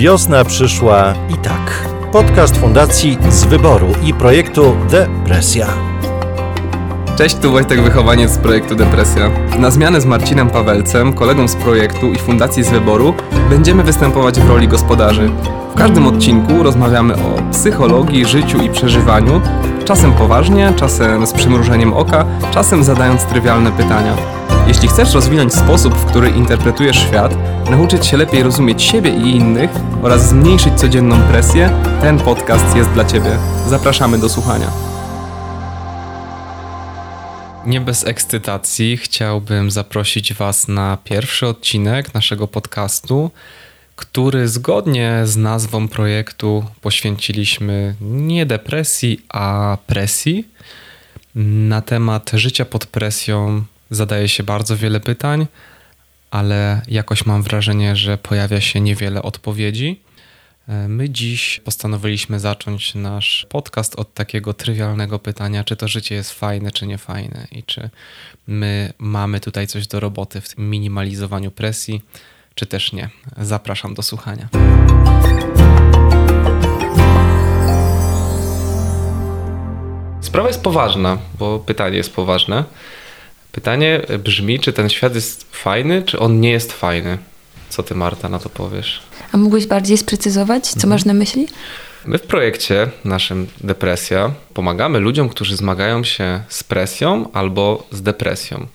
Wiosna przyszła i tak. Podcast Fundacji z Wyboru i projektu Depresja. Cześć, tu Wojtek Wychowaniec z projektu Depresja. Na zmianę z Marcinem Pawelcem, kolegą z projektu i Fundacji z Wyboru, będziemy występować w roli gospodarzy. W każdym odcinku rozmawiamy o psychologii, życiu i przeżywaniu, czasem poważnie, czasem z przymrużeniem oka, czasem zadając trywialne pytania. Jeśli chcesz rozwinąć sposób, w który interpretujesz świat, nauczyć się lepiej rozumieć siebie i innych oraz zmniejszyć codzienną presję, ten podcast jest dla Ciebie. Zapraszamy do słuchania. Nie bez ekscytacji chciałbym zaprosić Was na pierwszy odcinek naszego podcastu, który zgodnie z nazwą projektu poświęciliśmy nie depresji, a presji. Na temat życia pod presją zadaje się bardzo wiele pytań, ale jakoś mam wrażenie, że pojawia się niewiele odpowiedzi. My dziś postanowiliśmy zacząć nasz podcast od takiego trywialnego pytania, czy to życie jest fajne, czy nie fajne i czy my mamy tutaj coś do roboty w minimalizowaniu presji, czy też nie. Zapraszam do słuchania. Sprawa jest poważna, bo pytanie jest poważne. Pytanie brzmi, czy ten świat jest fajny, czy on nie jest fajny? Co ty, Marta, na to powiesz? A mógłbyś bardziej sprecyzować, co mhm. masz na myśli? My w projekcie naszym Depresja pomagamy ludziom, którzy zmagają się z presją albo z depresją.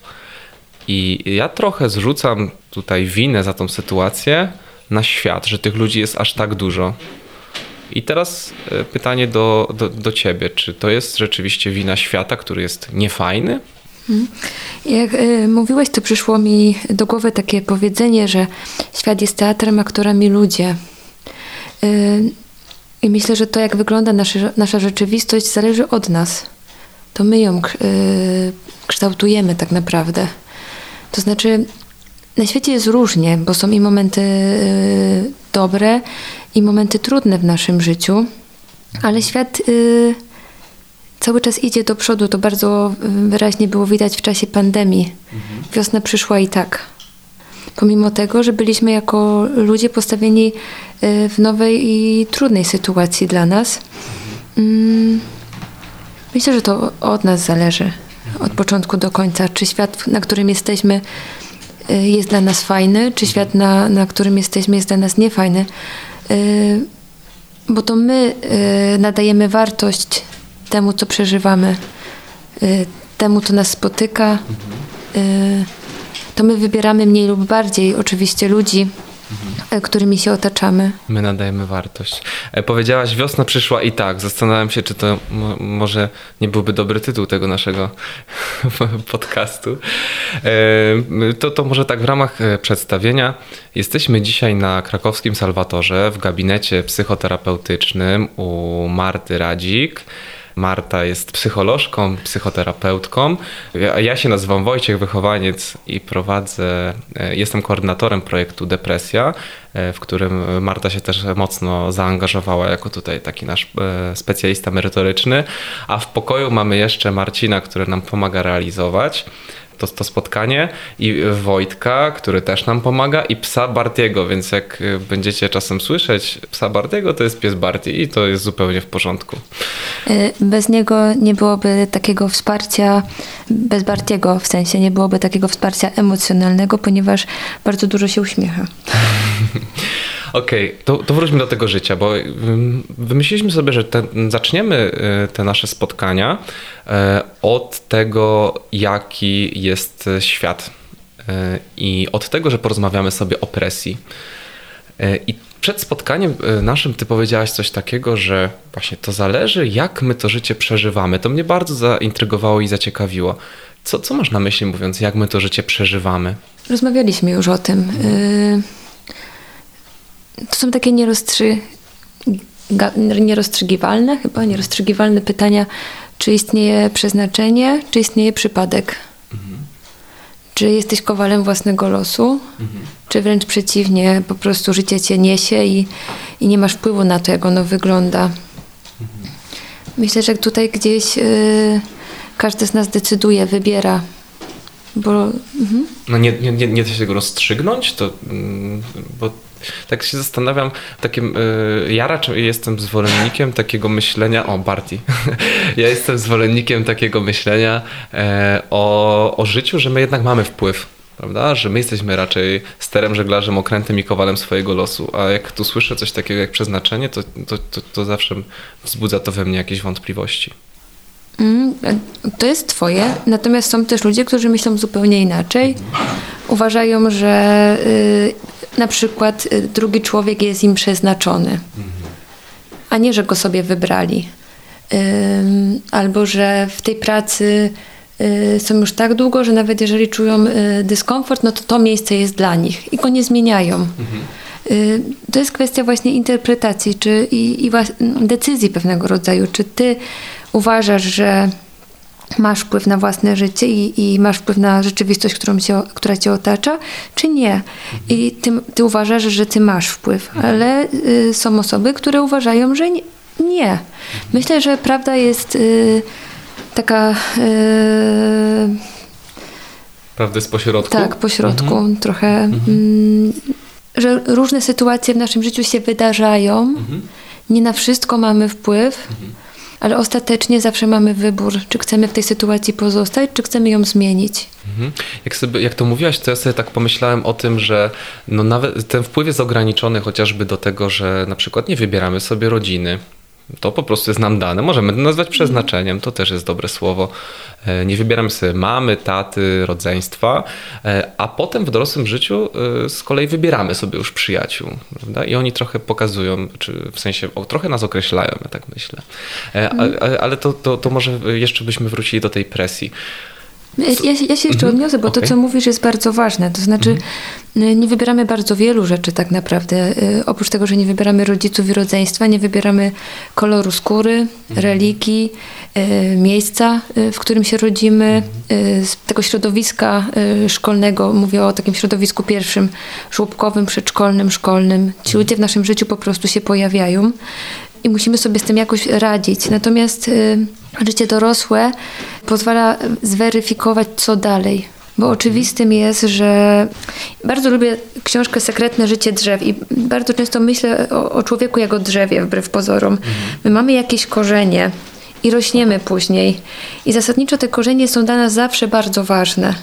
I ja trochę zrzucam tutaj winę za tą sytuację na świat, że tych ludzi jest aż tak dużo. I teraz e, pytanie do, do, do ciebie: czy to jest rzeczywiście wina świata, który jest niefajny. Jak y, mówiłeś, to przyszło mi do głowy takie powiedzenie, że świat jest teatrem, aktorami ludzie. Y, I myślę, że to, jak wygląda nasza, nasza rzeczywistość, zależy od nas. To my ją y, kształtujemy tak naprawdę. To znaczy, na świecie jest różnie, bo są i momenty dobre, i momenty trudne w naszym życiu, ale świat cały czas idzie do przodu. To bardzo wyraźnie było widać w czasie pandemii. Mhm. Wiosna przyszła i tak. Pomimo tego, że byliśmy jako ludzie postawieni e, w nowej i trudnej sytuacji dla nas. Mhm. Myślę, że to od nas zależy. Od początku do końca. Czy świat, na którym jesteśmy, e, jest dla nas fajny, czy świat, na, na którym jesteśmy, jest dla nas niefajny. E, bo to my nadajemy wartość temu, co przeżywamy, y, temu, co nas spotyka, y, to my wybieramy mniej lub bardziej oczywiście ludzi, mhm. którymi się otaczamy. My nadajemy wartość. E, powiedziałaś, wiosna przyszła i tak. Zastanawiam się, czy to może nie byłby dobry tytuł tego naszego podcastu. E, to, to może tak w ramach e, przedstawienia. Jesteśmy dzisiaj na krakowskim Salwatorze w gabinecie psychoterapeutycznym u Marty Radzik. Marta jest psycholożką, psychoterapeutką. Ja, się nazywam Wojciech Wychowaniec i prowadzę, e, jestem koordynatorem projektu Depresja, e, w którym Marta się też mocno zaangażowała jako tutaj taki nasz e, specjalista merytoryczny. A w pokoju mamy jeszcze Marcina, który nam pomaga realizować to, to spotkanie i Wojtka, który też nam pomaga i psa Bartiego, więc jak y, będziecie czasem słyszeć psa Bartiego, to jest pies Barti i to jest zupełnie w porządku. Y, bez niego nie byłoby takiego wsparcia, bez Bartiego w sensie nie byłoby takiego wsparcia emocjonalnego, ponieważ bardzo dużo się uśmiecha. Okej, okay, to, to wróćmy do tego życia, bo wymyśliliśmy sobie, że te, zaczniemy y, te nasze spotkania e, od tego, jaki jest świat e, i od tego, że porozmawiamy sobie o presji. I przed spotkaniem naszym ty powiedziałaś coś takiego, że właśnie to zależy, jak my to życie przeżywamy. To mnie bardzo zaintrygowało i zaciekawiło. Co, co masz na myśli mówiąc, jak my to życie przeżywamy? Rozmawialiśmy już o tym. Y to są takie nierozstrzy... nierozstrzygiwalne, chyba nierozstrzygiwalne pytania, czy istnieje przeznaczenie, czy istnieje przypadek. Mhm. Czy jesteś kowalem własnego losu, mhm. czy wręcz przeciwnie, po prostu życie cię niesie i, i nie masz wpływu na to, jak ono wygląda. Mhm. Myślę, że tutaj gdzieś y, każdy z nas decyduje, wybiera. Bo, mhm. No nie, nie, nie, nie da się tego rozstrzygnąć, to, mm, bo Tak się zastanawiam, takim, y, ja raczej jestem zwolennikiem takiego myślenia, o Barty, ja jestem zwolennikiem takiego myślenia e, o, o życiu, że my jednak mamy wpływ prawda? Że my jesteśmy raczej sterem, żeglarzem, okrętem i kowalem swojego losu. A jak tu słyszę coś takiego jak przeznaczenie, to, to, to, to zawsze wzbudza to we mnie jakieś wątpliwości. Mm, to jest twoje, natomiast są też ludzie, którzy myślą zupełnie inaczej. Uważają, że y, na przykład y, drugi człowiek jest im przeznaczony, a nie, że go sobie wybrali. Albo że w tej pracy y, są już tak długo, że nawet jeżeli czują y, dyskomfort, no to to miejsce jest dla nich i go nie zmieniają. Y, To jest kwestia właśnie interpretacji czy, i, i decyzji pewnego rodzaju. Czy ty uważasz, że masz wpływ na własne życie i, i masz wpływ na rzeczywistość, którą cię, która cię otacza, czy nie? I ty, ty uważasz, że ty masz wpływ, ale y, są osoby, które uważają, że nie. nie. Myślę, że prawda jest y, taka. Y, Prawda jest pośrodku? tak, po środku trochę. Mm, że różne sytuacje w naszym życiu się wydarzają. Nie na wszystko mamy wpływ, ale ostatecznie zawsze mamy wybór, czy chcemy w tej sytuacji pozostać, czy chcemy ją zmienić. Mhm. Jak, sobie, jak to mówiłaś, to ja sobie tak pomyślałem o tym, że no nawet ten wpływ jest ograniczony chociażby do tego, że na przykład nie wybieramy sobie rodziny. To po prostu jest nam dane. Możemy to nazwać przeznaczeniem, to też jest dobre słowo. E, Nie wybieramy sobie mamy, taty, rodzeństwa, e, a potem w dorosłym życiu e, z kolei wybieramy sobie już przyjaciół. Prawda? I oni trochę pokazują, czy w sensie o, trochę nas określają, ja tak myślę. A- a- Ale to, to, to może jeszcze byśmy wrócili do tej presji. Ja, ja, ja się jeszcze odniosę, bo Okej. to, co mówisz, jest bardzo ważne. To znaczy, y, nie wybieramy bardzo wielu rzeczy tak naprawdę. Y, Oprócz tego, że nie wybieramy rodziców i rodzeństwa, nie wybieramy koloru skóry, religii, y, miejsca, w którym się rodzimy, z tego środowiska szkolnego. Mówię o takim środowisku pierwszym, żłobkowym, przedszkolnym, szkolnym. Ci ludzie w naszym życiu po prostu się pojawiają i musimy sobie z tym jakoś radzić. Natomiast życie dorosłe pozwala zweryfikować, co dalej. Bo oczywistym jest, że bardzo lubię książkę Sekretne życie drzew i bardzo często myślę o, o człowieku jak o drzewie, wbrew pozorom. My mamy jakieś korzenie i rośniemy później. I zasadniczo te korzenie są dla nas zawsze bardzo ważne.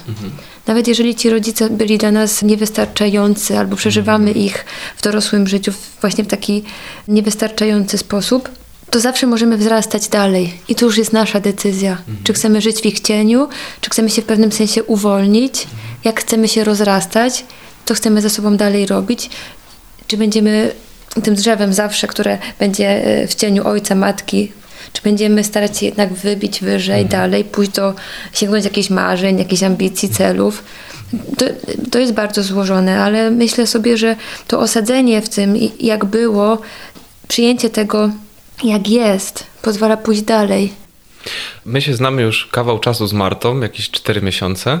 Nawet jeżeli ci rodzice byli dla nas niewystarczający albo przeżywamy ich w dorosłym życiu właśnie w taki niewystarczający sposób, to zawsze możemy wzrastać dalej. I to już jest nasza decyzja. Czy chcemy żyć w ich cieniu, czy chcemy się w pewnym sensie uwolnić, jak chcemy się rozrastać, to chcemy ze sobą dalej robić, czy będziemy tym drzewem zawsze, które będzie e, w cieniu ojca, matki, czy będziemy starać się jednak wybić wyżej, dalej, pójść do, sięgnąć jakichś marzeń, jakichś ambicji, celów. To, to jest bardzo złożone, ale myślę sobie, że to osadzenie w tym, jak było, przyjęcie tego, jak jest, pozwala pójść dalej. My się znamy już kawał czasu z Martą, jakieś 4 miesiące.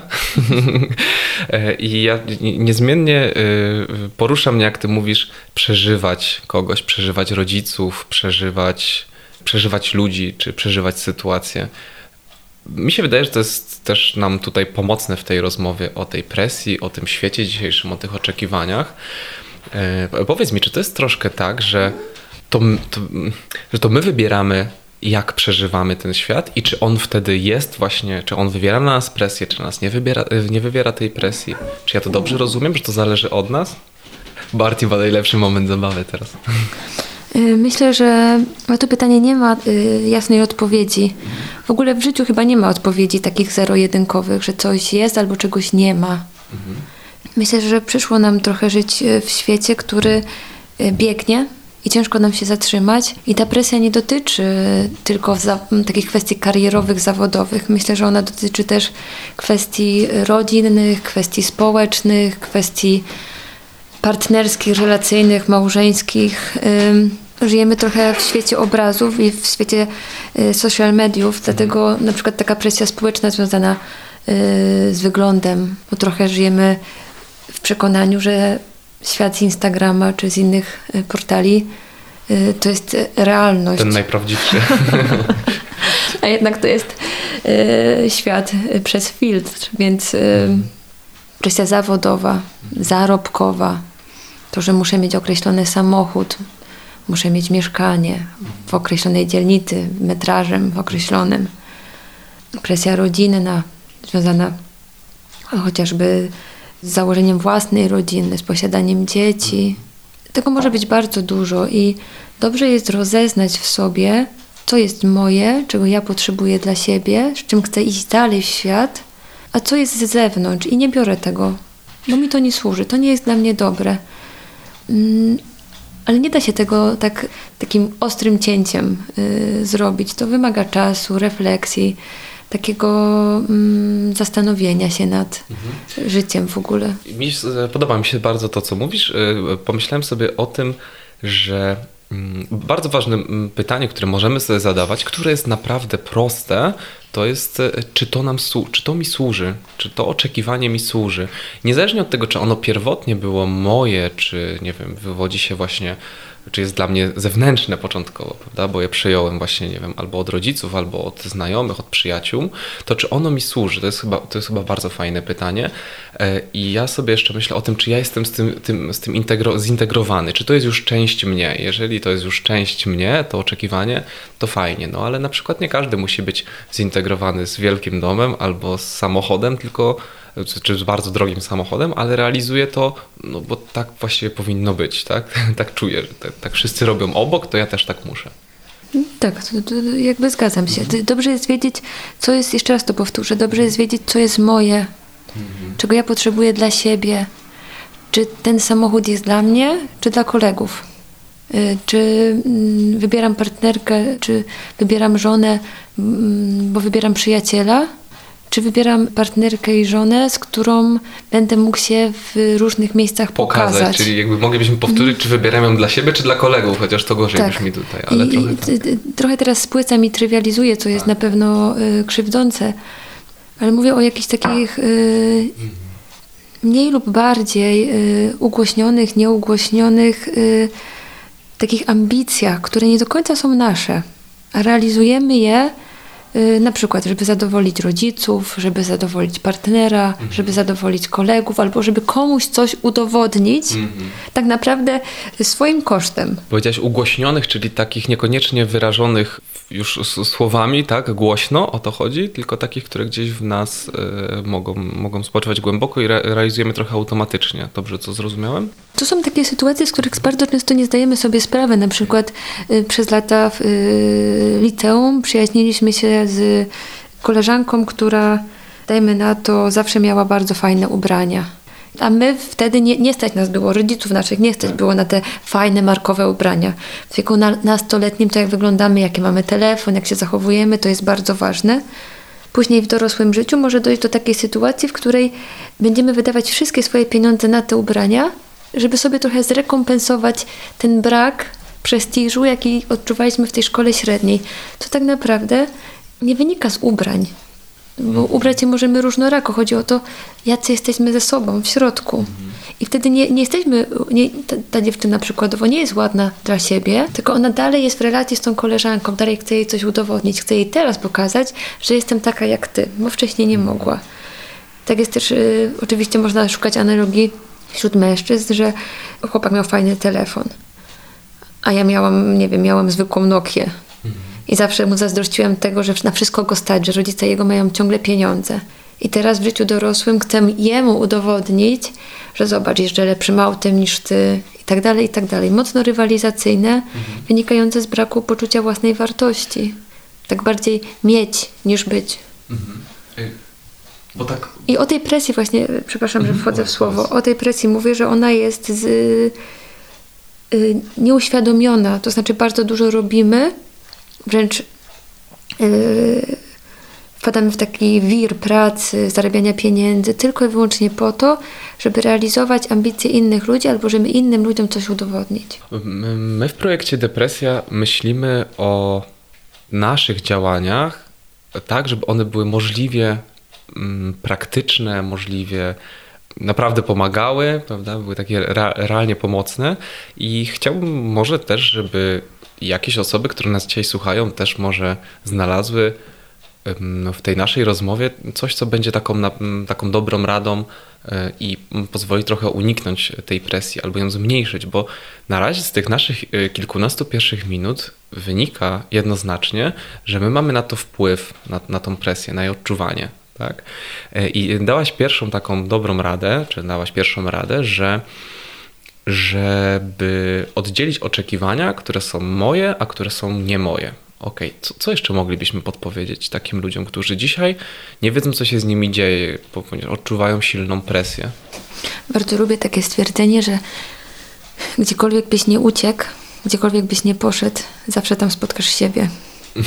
E, I ja ni- niezmiennie y, porusza mnie, jak ty mówisz, przeżywać kogoś, przeżywać rodziców, przeżywać, przeżywać ludzi, czy przeżywać sytuacje. Mi się wydaje, że to jest też nam tutaj pomocne w tej rozmowie o tej presji, o tym świecie dzisiejszym, o tych oczekiwaniach. E, Powiedz mi, czy to jest troszkę tak, że to, to, że to my wybieramy, jak przeżywamy ten świat i czy on wtedy jest właśnie, czy on wywiera na nas presję, czy na nas nie, wybiera, e, nie wywiera tej presji? Czy ja to dobrze rozumiem, że to zależy od nas? Barty ma najlepszy moment zabawy teraz. Y, Myślę, że na to pytanie nie ma y, jasnej odpowiedzi. W ogóle w życiu chyba nie ma odpowiedzi takich zero-jedynkowych, że coś jest albo czegoś nie ma. Myślę, że przyszło nam trochę żyć w świecie, który biegnie i ciężko nam się zatrzymać. I ta presja nie dotyczy tylko takich kwestii karierowych, zawodowych. Myślę, że ona dotyczy też kwestii rodzinnych, kwestii społecznych, kwestii partnerskich, relacyjnych, małżeńskich. Żyjemy trochę w świecie obrazów i w świecie y, social mediów, dlatego na przykład taka presja społeczna związana y, z wyglądem, bo trochę żyjemy w przekonaniu, że świat z Instagrama czy z innych y, portali y, to jest y, realność. Ten najprawdziwszy. A jednak to jest świat przez filtr, więc y, presja zawodowa, zarobkowa, To, że muszę mieć określony samochód, muszę mieć mieszkanie w określonej dzielnicy, metrażem określonym. Presja rodzinna związana chociażby z założeniem własnej rodziny, z posiadaniem dzieci. Tego może być bardzo dużo i dobrze jest rozeznać w sobie, co jest moje, czego ja potrzebuję dla siebie, z czym chcę iść dalej w świat, a co jest z zewnątrz i nie biorę tego, bo mi to nie służy, to nie jest dla mnie dobre. Mm, ale nie da się tego tak, takim ostrym cięciem y, zrobić. To wymaga czasu, refleksji, takiego mm, zastanowienia się nad mhm. życiem w ogóle. Mi, podoba mi się bardzo to, co mówisz. Y, pomyślałem sobie o tym, że mm, bardzo ważne mm, pytanie, które możemy sobie zadawać, które jest naprawdę proste, to jest, y, czy to, nam, czy to mi służy, czy to oczekiwanie mi służy. Niezależnie od tego, czy ono pierwotnie było moje, czy nie wiem, wywodzi się właśnie czy jest dla mnie zewnętrzne początkowo, prawda? bo je przejąłem właśnie, nie wiem, albo od rodziców, albo od znajomych, od przyjaciół, to czy ono mi służy? To jest chyba, to jest chyba bardzo fajne pytanie. E, I ja sobie jeszcze myślę o tym, czy ja jestem z tym, tym, z tym integro, zintegrowany, czy to jest już część mnie. Jeżeli to jest już część mnie, to oczekiwanie, to fajnie, no ale na przykład nie każdy musi być zintegrowany z wielkim domem albo z samochodem, tylko czy z bardzo drogim samochodem, ale realizuje to, no bo tak właściwie powinno być, tak? tak czuję, że tak, tak wszyscy robią obok, to ja też tak muszę. Tak, jakby zgadzam się. Dobrze jest wiedzieć, co jest, jeszcze raz to powtórzę, dobrze jest wiedzieć, co jest moje, mhm. czego ja potrzebuję dla siebie. Czy ten samochód jest dla mnie, czy dla kolegów? Y, czy mm, wybieram partnerkę, czy wybieram żonę, mm, bo wybieram przyjaciela, czy wybieram partnerkę i żonę, z którą będę mógł się w różnych miejscach pokazać. pokazać. Czyli jakby moglibyśmy powtórzyć, czy wybieram ją dla siebie, czy dla kolegów, chociaż to gorzej tak. brzmi tutaj. Ale I, trochę, tak. trochę teraz spłycam i trywializuję, co jest tak. na pewno y, krzywdzące, ale mówię o jakichś takich y, mniej lub bardziej y, ugłośnionych, nieugłośnionych y, takich ambicjach, które nie do końca są nasze, a realizujemy je na przykład, żeby zadowolić rodziców, żeby zadowolić partnera, mhm. żeby zadowolić kolegów, albo żeby komuś coś udowodnić, mhm. tak naprawdę swoim kosztem. Powiedziałaś ugłośnionych, czyli takich niekoniecznie wyrażonych już słowami, tak, głośno, o to chodzi, tylko takich, które gdzieś w nas y, mogą, mogą spoczywać głęboko i re realizujemy trochę automatycznie. Dobrze, co zrozumiałem? To są takie sytuacje, z których bardzo często nie zdajemy sobie sprawy. Na przykład y, przez lata w y, liceum przyjaźniliśmy się z koleżanką, która, dajmy na to, zawsze miała bardzo fajne ubrania. A my wtedy nie, nie stać nas było, rodziców naszych nie stać było na te fajne, markowe ubrania. W wieku nastoletnim to jak wyglądamy, jaki mamy telefon, jak się zachowujemy, to jest bardzo ważne. Później w dorosłym życiu może dojść do takiej sytuacji, w której będziemy wydawać wszystkie swoje pieniądze na te ubrania, żeby sobie trochę zrekompensować ten brak prestiżu, jaki odczuwaliśmy w tej szkole średniej. To tak naprawdę nie wynika z ubrań. Bo ubrać się możemy różnorako. Chodzi o to, jacy jesteśmy ze sobą w środku. I wtedy nie, nie jesteśmy, nie, ta, ta, dziewczyna przykładowo nie jest ładna dla siebie, tylko ona dalej jest w relacji z tą koleżanką, dalej chce jej coś udowodnić, chce jej teraz pokazać, że jestem taka jak ty, bo wcześniej nie mogła. Tak jest też, y, oczywiście można szukać analogii wśród mężczyzn, że chłopak miał fajny telefon, a ja miałam, nie wiem, miałam zwykłą Nokię. I zawsze mu zazdrościłam tego, że na wszystko go stać, że rodzice jego mają ciągle pieniądze. I teraz w życiu dorosłym chcę jemu udowodnić, że zobacz, jeszcze lepszym autem niż ty i tak dalej, i tak dalej. Mocno rywalizacyjne, mhm. wynikające z braku poczucia własnej wartości. Tak bardziej mieć niż być. Mhm. Bo tak... I o tej presji właśnie, przepraszam, że mhm. wchodzę w słowo, o tej presji mówię, że ona jest z, y, nieuświadomiona. To znaczy bardzo dużo robimy, wręcz y, wpadamy w taki wir pracy, zarabiania pieniędzy tylko i wyłącznie po to, żeby realizować ambicje innych ludzi albo żeby innym ludziom coś udowodnić. My w projekcie Depresja myślimy o naszych działaniach tak, żeby one były możliwie mm, praktyczne, możliwie naprawdę pomagały, prawda? były takie realnie pomocne i chciałbym może też, żeby jakieś osoby, które nas dzisiaj słuchają, też może znalazły w tej naszej rozmowie coś, co będzie taką, taką dobrą radą e, i pozwoli trochę uniknąć tej presji albo ją zmniejszyć, bo na razie z tych naszych e, kilkunastu pierwszych minut wynika jednoznacznie, że my mamy na to wpływ, na, na tą presję, na jej odczuwanie. Tak? E, I dałaś pierwszą taką dobrą radę, czy dałaś pierwszą radę, że żeby oddzielić oczekiwania, które są moje, a które są nie moje. Okej, okay. co, co, jeszcze moglibyśmy podpowiedzieć takim ludziom, którzy dzisiaj nie wiedzą, co się z nimi dzieje, ponieważ odczuwają silną presję? Bardzo lubię takie stwierdzenie, że gdziekolwiek byś nie uciekł, gdziekolwiek byś nie poszedł, zawsze tam spotkasz siebie.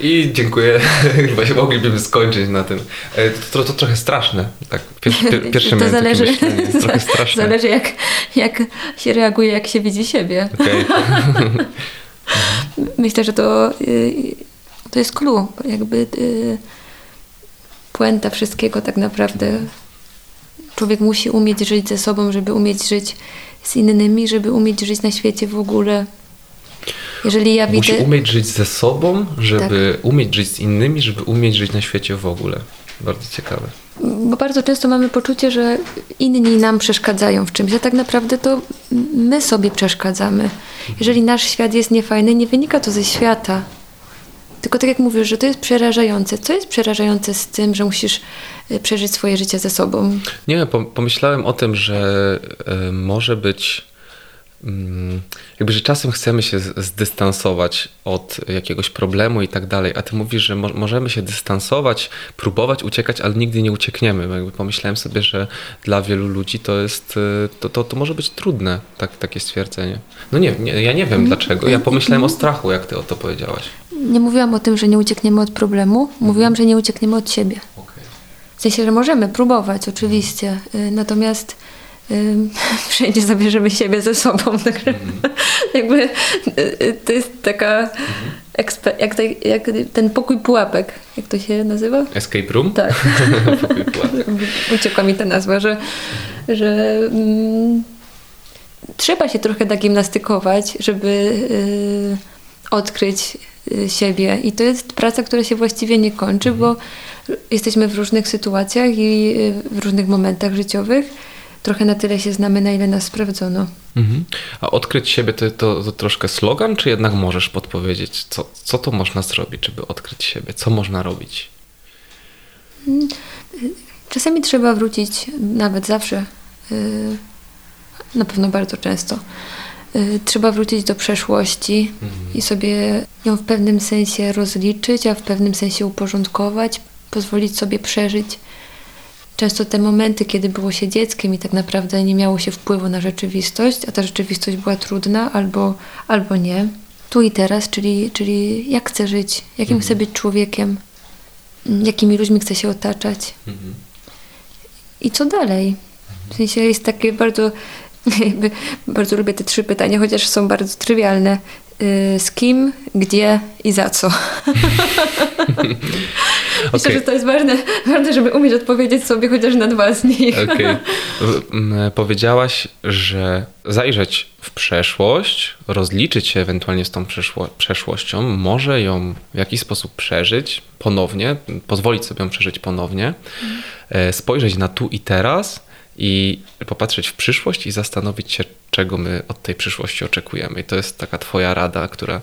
I dziękuję. Chyba się moglibyśmy skończyć na tym. E, to, to, to trochę straszne. Tak, pierwszy, pierwszy to zależy. Trochę straszne. Zależy jak, jak się reaguje, jak się widzi siebie. Okay. Myślę, że to, y, to jest clue. Jakby y, puenta wszystkiego tak naprawdę. Człowiek musi umieć żyć ze sobą, żeby umieć żyć z innymi, żeby umieć żyć na świecie w ogóle. Jeżeli ja widzę... Musi umieć żyć ze sobą, żeby tak. umieć żyć z innymi, żeby umieć żyć na świecie w ogóle. Bardzo ciekawe. Bo bardzo często mamy poczucie, że inni nam przeszkadzają w czymś, a tak naprawdę to my sobie przeszkadzamy. Jeżeli nasz świat jest niefajny, nie wynika to ze świata. Tylko tak jak mówisz, że to jest przerażające. Co jest przerażające z tym, że musisz y, przeżyć swoje życie ze sobą? Nie, pomyślałem o tym, że y, może być jakby, że czasem chcemy się zdystansować od jakiegoś problemu i tak dalej, a ty mówisz, że mo możemy się dystansować, próbować uciekać, ale nigdy nie uciekniemy. Jakby pomyślałem sobie, że dla wielu ludzi to jest, y, to, to, to może być trudne, tak, takie stwierdzenie. No nie, nie, ja nie wiem dlaczego, ja pomyślałem o strachu, jak ty o to powiedziałaś. Nie mówiłam o tym, że nie uciekniemy od problemu, mówiłam, że nie uciekniemy od siebie. Okay. W sensie, że możemy próbować, oczywiście, y, natomiast wszędzie zabierzemy siebie ze sobą. Także mm. jakby y, y, to jest taka jak, jak, ten pokój pułapek, jak to się nazywa? Escape room? Tak. Uciekła mi ta nazwa, że, że mm, trzeba się trochę tak gimnastykować, żeby y, odkryć y, siebie. I to jest praca, która się właściwie nie kończy, bo jesteśmy w różnych sytuacjach i w różnych momentach życiowych trochę na tyle się znamy, na ile nas sprawdzono. Mhm. A odkryć siebie to, to, to, troszkę slogan, czy jednak możesz podpowiedzieć, co, co to można zrobić, żeby odkryć siebie? Co można robić? Mm, czasami trzeba wrócić, nawet zawsze, y, na pewno bardzo często. Y, trzeba wrócić do przeszłości mhm. i sobie ją w pewnym sensie rozliczyć, a w pewnym sensie uporządkować, pozwolić sobie przeżyć często te momenty, kiedy było się dzieckiem i tak naprawdę nie miało się wpływu na rzeczywistość, a ta rzeczywistość była trudna albo, albo nie. Tu i teraz, czyli, czyli jak chcę żyć, jakim mhm. chcę być człowiekiem, jakimi ludźmi chcę się otaczać. Mhm. I co dalej? W sensie jest takie bardzo, bardzo lubię te trzy pytania, chociaż są bardzo trywialne. Y, z kim, gdzie i za co. Myślę, że to jest ważne, ważne, żeby umieć odpowiedzieć sobie chociaż na dwa z nich. Okay. Powiedziałaś, że zajrzeć w przeszłość, rozliczyć się ewentualnie z tą przeszło przeszłością, może ją w jakiś sposób przeżyć ponownie, pozwolić sobie ją przeżyć ponownie, mm. spojrzeć na tu i teraz i popatrzeć w przyszłość i zastanowić się, czego my od tej przyszłości oczekujemy. I to jest taka Twoja rada, która,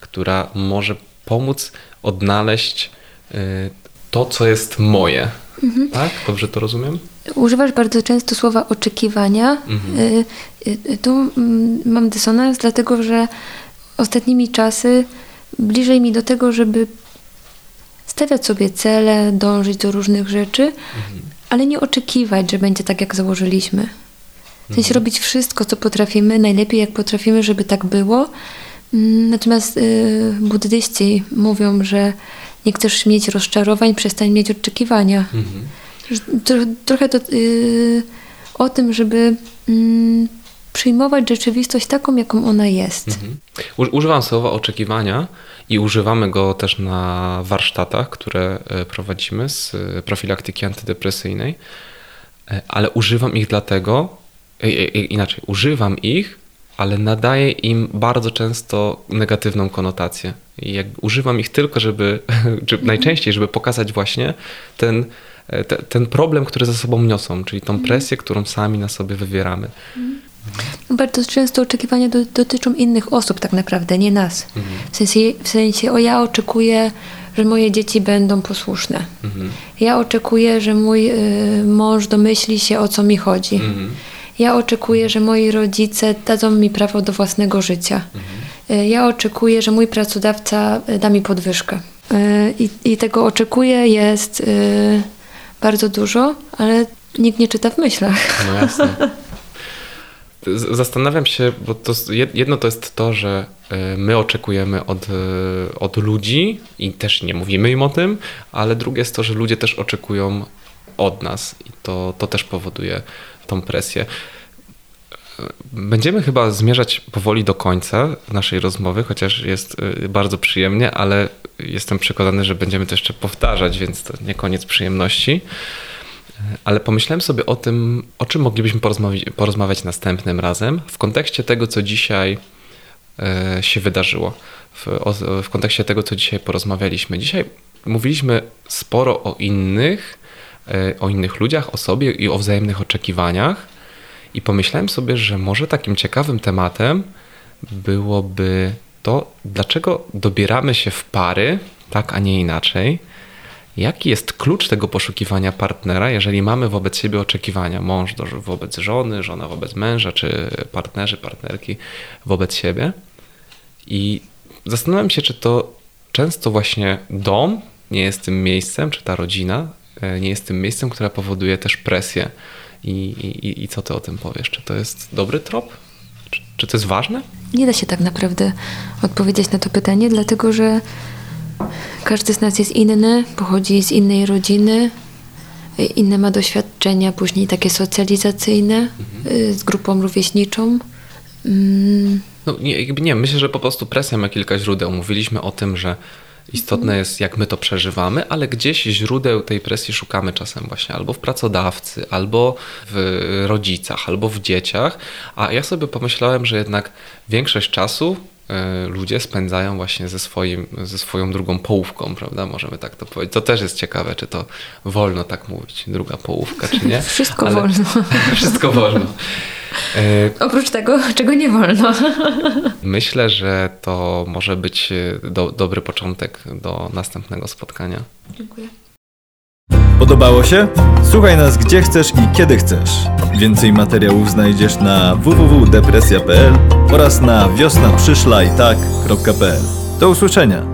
która może pomóc odnaleźć y, to, co jest moje. Mhm. Tak? Dobrze to rozumiem? Używasz bardzo często słowa oczekiwania. Mhm. Y, y, tu mm, mam dysonans, dlatego że ostatnimi czasy bliżej mi do tego, żeby stawiać sobie cele, dążyć do różnych rzeczy, mhm ale nie oczekiwać, że będzie tak, jak założyliśmy. W sensie mhm. robić wszystko, co potrafimy, najlepiej jak potrafimy, żeby tak było. Mm, natomiast y, buddyści mówią, że nie chcesz mieć rozczarowań, przestań mieć oczekiwania. Mhm. trochę to y, o tym, żeby y, przyjmować rzeczywistość taką, jaką ona jest. Mhm. Używam słowa oczekiwania i używamy go też na warsztatach, które e, prowadzimy z profilaktyki antydepresyjnej, e, ale używam ich dlatego, inaczej, używam ich ale nadaję im bardzo często negatywną konotację. I jakby używam ich tylko, żeby, czy najczęściej, żeby pokazać właśnie ten, e, te, ten problem, który ze sobą niosą, czyli tą presję, którą sami na sobie wywieramy. Bardzo często oczekiwania do, dotyczą innych osób tak naprawdę, nie nas. W, sensie, w sensie, o ja oczekuję, że moje dzieci będą posłuszne. Ja oczekuję, że mój y, mąż domyśli się, o co mi chodzi. Ja oczekuję, że moi rodzice dadzą mi prawo do własnego życia. Y, Ja oczekuję, że mój pracodawca y, da mi podwyżkę. Y, I, I tego oczekuję jest bardzo dużo, ale nikt nie czyta w myślach. No jasne. Zastanawiam się, bo to jedno to jest to, że e, my oczekujemy od, e, od ludzi i też nie mówimy im o tym, ale drugie jest to, że ludzie też oczekują od nas i to, to też powoduje tą presję. Będziemy chyba zmierzać powoli do końca naszej rozmowy, chociaż jest e, bardzo przyjemnie, ale jestem przekonany, że będziemy to jeszcze powtarzać, więc to nie koniec przyjemności. Ale pomyślałem sobie o tym, o czym moglibyśmy porozmawiać, porozmawiać następnym razem w kontekście tego, co dzisiaj e, się wydarzyło, w, w kontekście tego, co dzisiaj porozmawialiśmy. Dzisiaj mówiliśmy sporo o innych, o innych ludziach, o sobie i o wzajemnych oczekiwaniach. I pomyślałem sobie, że może takim ciekawym tematem byłoby to, dlaczego dobieramy się w pary, tak, a nie inaczej. Jaki jest klucz tego poszukiwania partnera, jeżeli mamy wobec siebie oczekiwania? Mąż do, wobec żony, żona wobec męża, czy partnerzy, partnerki wobec siebie? I zastanawiam się, czy to często właśnie dom nie jest tym miejscem, czy ta rodzina e, nie jest tym miejscem, które powoduje też presję. I, i, I co ty o tym powiesz? Czy to jest dobry trop? Czy, czy to jest ważne? Nie da się tak naprawdę odpowiedzieć na to pytanie, dlatego że każdy z nas jest inny, pochodzi z innej rodziny, y, inne ma doświadczenia, później takie socjalizacyjne y, z grupą rówieśniczą. Mm, No nie, nie, myślę, że po prostu presja ma kilka źródeł. Mówiliśmy o tym, że istotne jest, jak my to przeżywamy, ale gdzieś źródeł tej presji szukamy czasem właśnie albo w pracodawcy, albo w rodzicach, albo w dzieciach. A ja sobie pomyślałem, że jednak większość czasu ludzie spędzają właśnie ze, swoim, ze swoją drugą połówką, prawda? Możemy tak to powiedzieć. To też jest ciekawe, czy to wolno tak mówić, druga połówka, czy nie. Wszystko Ale- wolno. Wszystko wolno. E, Oprócz tego, czego nie wolno. Myślę, że to może być e, do, dobry początek do następnego spotkania. Dziękuję. Podobało się? Słuchaj nas gdzie chcesz i kiedy chcesz. Więcej materiałów znajdziesz na www.depresja.pl oraz na wiosnaprzyszlajtak.pl. Do usłyszenia!